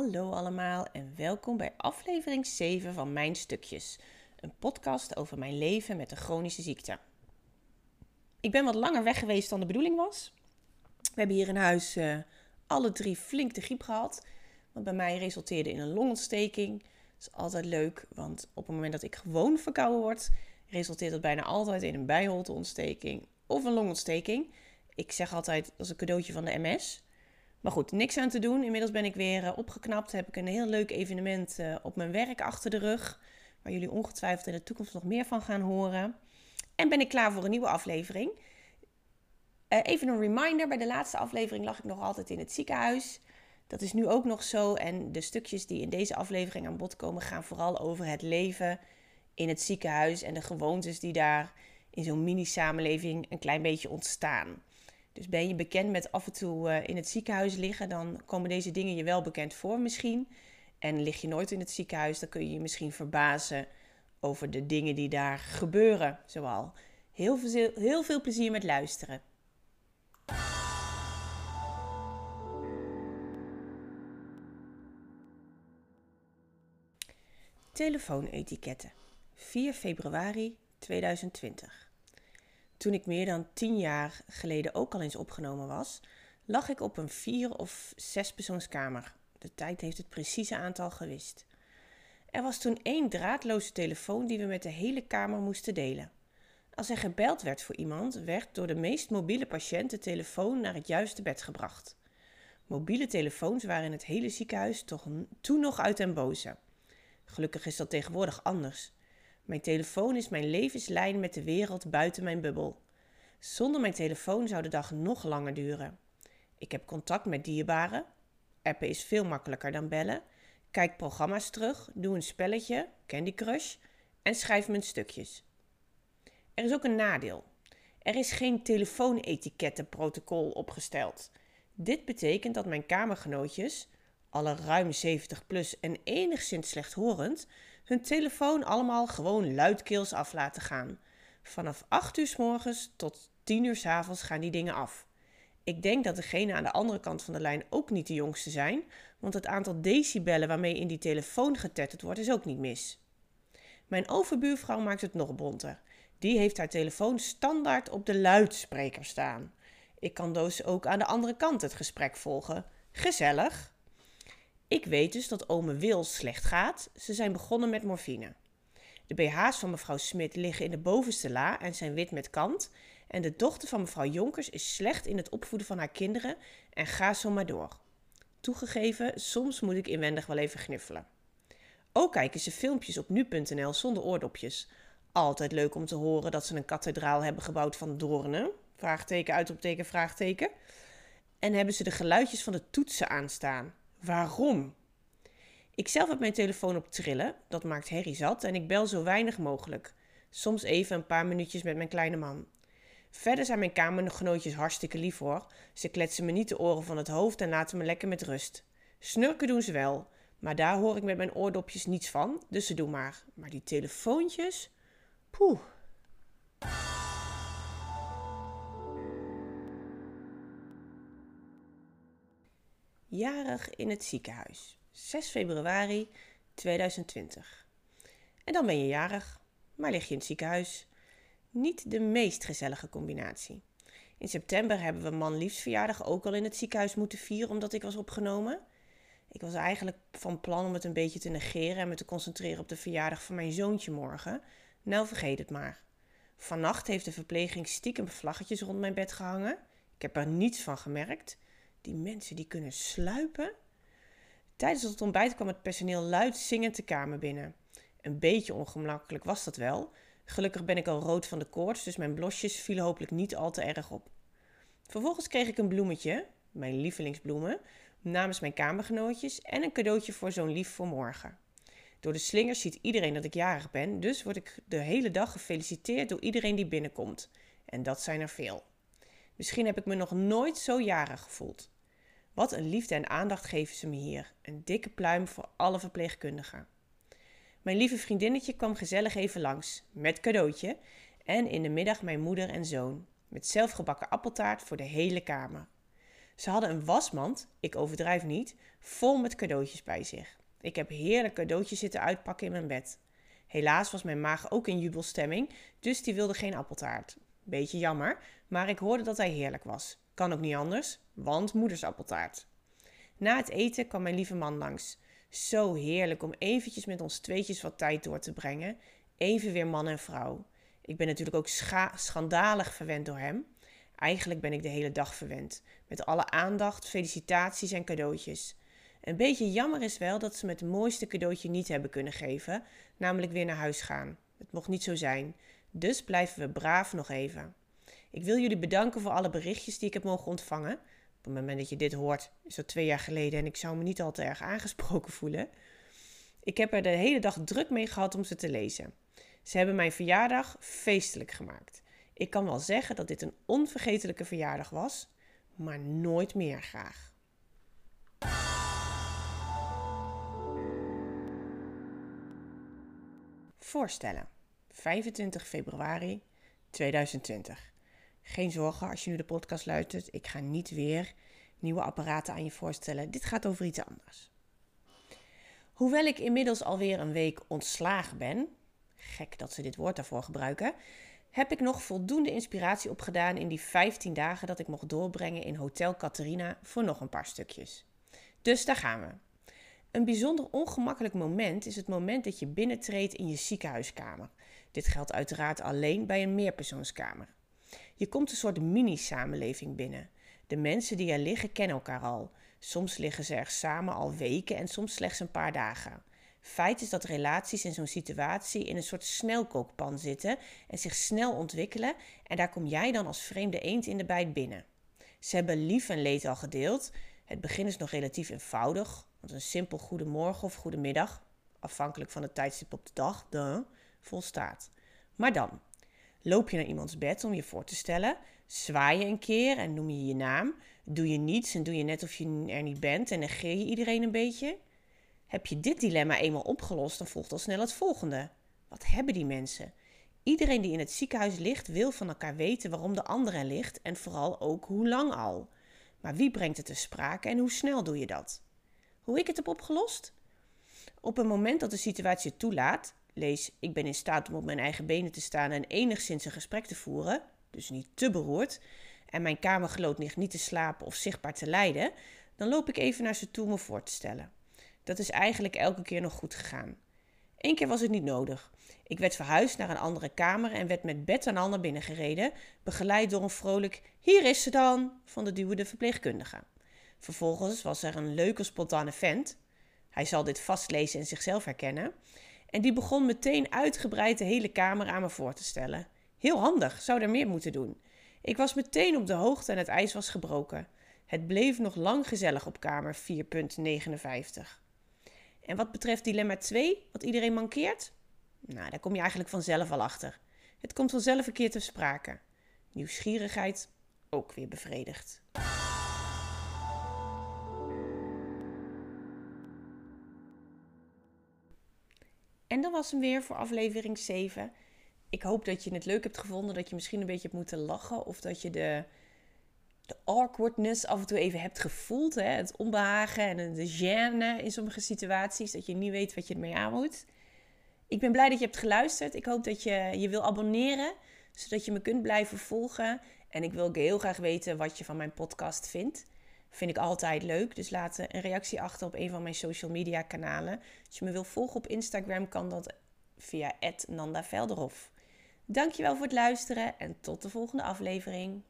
Hallo allemaal en welkom bij aflevering 7 van Mijn Stukjes. Een podcast over mijn leven met een chronische ziekte. Ik ben wat langer weg geweest dan de bedoeling was. We hebben hier in huis uh, alle drie flink de griep gehad. Wat bij mij resulteerde in een longontsteking. Dat is altijd leuk, want op het moment dat ik gewoon verkouden word, resulteert dat bijna altijd in een bijholteontsteking of een longontsteking. Ik zeg altijd, dat is een cadeautje van de MS. Maar goed, niks aan te doen. Inmiddels ben ik weer uh, opgeknapt. Heb ik een heel leuk evenement uh, op mijn werk achter de rug. Waar jullie ongetwijfeld in de toekomst nog meer van gaan horen. En ben ik klaar voor een nieuwe aflevering. Uh, even een reminder: bij de laatste aflevering lag ik nog altijd in het ziekenhuis. Dat is nu ook nog zo. En de stukjes die in deze aflevering aan bod komen, gaan vooral over het leven in het ziekenhuis en de gewoontes die daar in zo'n mini-samenleving een klein beetje ontstaan. Dus ben je bekend met af en toe uh, in het ziekenhuis liggen, dan komen deze dingen je wel bekend voor misschien. En lig je nooit in het ziekenhuis, dan kun je je misschien verbazen over de dingen die daar gebeuren. Zoal heel veel, heel veel plezier met luisteren. Telefoonetiketten. 4 februari 2020. Toen ik meer dan tien jaar geleden ook al eens opgenomen was, lag ik op een vier- of zespersoonskamer. De tijd heeft het precieze aantal gewist. Er was toen één draadloze telefoon die we met de hele kamer moesten delen. Als er gebeld werd voor iemand, werd door de meest mobiele patiënt de telefoon naar het juiste bed gebracht. Mobiele telefoons waren in het hele ziekenhuis toch toen nog uit den boze. Gelukkig is dat tegenwoordig anders. Mijn telefoon is mijn levenslijn met de wereld buiten mijn bubbel. Zonder mijn telefoon zou de dag nog langer duren. Ik heb contact met dierbaren. Appen is veel makkelijker dan bellen. Kijk programma's terug, doe een spelletje, Candy Crush, en schrijf mijn stukjes. Er is ook een nadeel. Er is geen telefoonetikettenprotocol opgesteld. Dit betekent dat mijn kamergenootjes, alle ruim 70 plus en enigszins slechthorend, hun telefoon allemaal gewoon luidkeels af laten gaan. Vanaf 8 uur s morgens tot 10 uur s avonds gaan die dingen af. Ik denk dat degene aan de andere kant van de lijn ook niet de jongste zijn, want het aantal decibellen waarmee in die telefoon getetterd wordt is ook niet mis. Mijn overbuurvrouw maakt het nog bonter. Die heeft haar telefoon standaard op de luidspreker staan. Ik kan dus ook aan de andere kant het gesprek volgen. Gezellig. Ik weet dus dat ome Wil slecht gaat. Ze zijn begonnen met morfine. De BH's van mevrouw Smit liggen in de bovenste la en zijn wit met kant. En de dochter van mevrouw Jonkers is slecht in het opvoeden van haar kinderen en ga zo maar door. Toegegeven, soms moet ik inwendig wel even gniffelen. Ook kijken ze filmpjes op nu.nl zonder oordopjes. Altijd leuk om te horen dat ze een kathedraal hebben gebouwd van doornen. Vraagteken, uitroepteken, vraagteken. En hebben ze de geluidjes van de toetsen aanstaan. Waarom? Ik zelf heb mijn telefoon op trillen, dat maakt herrie zat en ik bel zo weinig mogelijk. Soms even een paar minuutjes met mijn kleine man. Verder zijn mijn kamergenootjes hartstikke lief hoor. Ze kletsen me niet de oren van het hoofd en laten me lekker met rust. Snurken doen ze wel, maar daar hoor ik met mijn oordopjes niets van, dus ze doen maar. Maar die telefoontjes? Poeh. Jarig in het ziekenhuis. 6 februari 2020. En dan ben je jarig, maar lig je in het ziekenhuis. Niet de meest gezellige combinatie. In september hebben we man liefst verjaardag ook al in het ziekenhuis moeten vieren omdat ik was opgenomen. Ik was eigenlijk van plan om het een beetje te negeren en me te concentreren op de verjaardag van mijn zoontje morgen. Nou, vergeet het maar. Vannacht heeft de verpleging stiekem vlaggetjes rond mijn bed gehangen. Ik heb er niets van gemerkt. Die mensen die kunnen sluipen. Tijdens het ontbijt kwam het personeel luid zingend de kamer binnen. Een beetje ongemakkelijk was dat wel. Gelukkig ben ik al rood van de koorts, dus mijn blosjes vielen hopelijk niet al te erg op. Vervolgens kreeg ik een bloemetje, mijn lievelingsbloemen, namens mijn kamergenootjes en een cadeautje voor zo'n lief voor morgen. Door de slingers ziet iedereen dat ik jarig ben, dus word ik de hele dag gefeliciteerd door iedereen die binnenkomt. En dat zijn er veel. Misschien heb ik me nog nooit zo jarig gevoeld. Wat een liefde en aandacht geven ze me hier. Een dikke pluim voor alle verpleegkundigen. Mijn lieve vriendinnetje kwam gezellig even langs, met cadeautje. En in de middag mijn moeder en zoon, met zelfgebakken appeltaart voor de hele kamer. Ze hadden een wasmand, ik overdrijf niet, vol met cadeautjes bij zich. Ik heb heerlijk cadeautjes zitten uitpakken in mijn bed. Helaas was mijn maag ook in jubelstemming, dus die wilde geen appeltaart. Beetje jammer, maar ik hoorde dat hij heerlijk was. Kan ook niet anders, want moeders appeltaart. Na het eten kwam mijn lieve man langs. Zo heerlijk om eventjes met ons tweetjes wat tijd door te brengen. Even weer man en vrouw. Ik ben natuurlijk ook schandalig verwend door hem. Eigenlijk ben ik de hele dag verwend. Met alle aandacht, felicitaties en cadeautjes. Een beetje jammer is wel dat ze me het mooiste cadeautje niet hebben kunnen geven, namelijk weer naar huis gaan. Het mocht niet zo zijn. Dus blijven we braaf nog even. Ik wil jullie bedanken voor alle berichtjes die ik heb mogen ontvangen. Op het moment dat je dit hoort, is dat twee jaar geleden en ik zou me niet al te erg aangesproken voelen. Ik heb er de hele dag druk mee gehad om ze te lezen. Ze hebben mijn verjaardag feestelijk gemaakt. Ik kan wel zeggen dat dit een onvergetelijke verjaardag was, maar nooit meer graag. Voorstellen. 25 februari 2020. Geen zorgen als je nu de podcast luistert. Ik ga niet weer nieuwe apparaten aan je voorstellen. Dit gaat over iets anders. Hoewel ik inmiddels alweer een week ontslagen ben, gek dat ze dit woord daarvoor gebruiken, heb ik nog voldoende inspiratie opgedaan in die 15 dagen dat ik mocht doorbrengen in Hotel Catharina voor nog een paar stukjes. Dus daar gaan we. Een bijzonder ongemakkelijk moment is het moment dat je binnentreedt in je ziekenhuiskamer. Dit geldt uiteraard alleen bij een meerpersoonskamer. Je komt een soort mini-samenleving binnen. De mensen die er liggen kennen elkaar al. Soms liggen ze er samen al weken en soms slechts een paar dagen. Feit is dat relaties in zo'n situatie in een soort snelkookpan zitten en zich snel ontwikkelen en daar kom jij dan als vreemde eend in de bijt binnen. Ze hebben lief en leed al gedeeld. Het begin is nog relatief eenvoudig, want een simpel goedemorgen of goedemiddag, afhankelijk van het tijdstip op de dag, de, volstaat. Maar dan, loop je naar iemands bed om je voor te stellen, zwaai je een keer en noem je je naam, doe je niets en doe je net of je er niet bent en negeer je iedereen een beetje. Heb je dit dilemma eenmaal opgelost, dan volgt al snel het volgende. Wat hebben die mensen? Iedereen die in het ziekenhuis ligt, wil van elkaar weten waarom de andere ligt en vooral ook hoe lang al. Maar wie brengt het te sprake en hoe snel doe je dat? Hoe ik het heb opgelost? Op het moment dat de situatie toelaat, lees ik ben in staat om op mijn eigen benen te staan en enigszins een gesprek te voeren, dus niet te beroerd, en mijn kamergenoot ligt niet te slapen of zichtbaar te lijden, dan loop ik even naar ze toe me voor te stellen. Dat is eigenlijk elke keer nog goed gegaan. Eén keer was het niet nodig. Ik werd verhuisd naar een andere kamer en werd met bed en al naar binnen gereden, begeleid door een vrolijk Hier is ze dan van de duwende verpleegkundige. Vervolgens was er een leuke spontane vent. Hij zal dit vastlezen en zichzelf herkennen. En die begon meteen uitgebreid de hele kamer aan me voor te stellen. Heel handig, zou er meer moeten doen. Ik was meteen op de hoogte en het ijs was gebroken. Het bleef nog lang gezellig op kamer 4.59. En wat betreft dilemma 2, wat iedereen mankeert? Nou, daar kom je eigenlijk vanzelf al achter. Het komt vanzelf een keer te sprake. Nieuwsgierigheid ook weer bevredigd. En dat was hem weer voor aflevering 7. Ik hoop dat je het leuk hebt gevonden, dat je misschien een beetje hebt moeten lachen of dat je de de awkwardness af en toe even hebt gevoeld. Hè? Het onbehagen en de gêne in sommige situaties. Dat je niet weet wat je ermee aan moet. Ik ben blij dat je hebt geluisterd. Ik hoop dat je je wil abonneren. Zodat je me kunt blijven volgen. En ik wil ook heel graag weten wat je van mijn podcast vindt. Vind ik altijd leuk. Dus laat een reactie achter op een van mijn social media kanalen. Als je me wil volgen op Instagram kan dat via Nanda Velderhof. Dankjewel voor het luisteren en tot de volgende aflevering.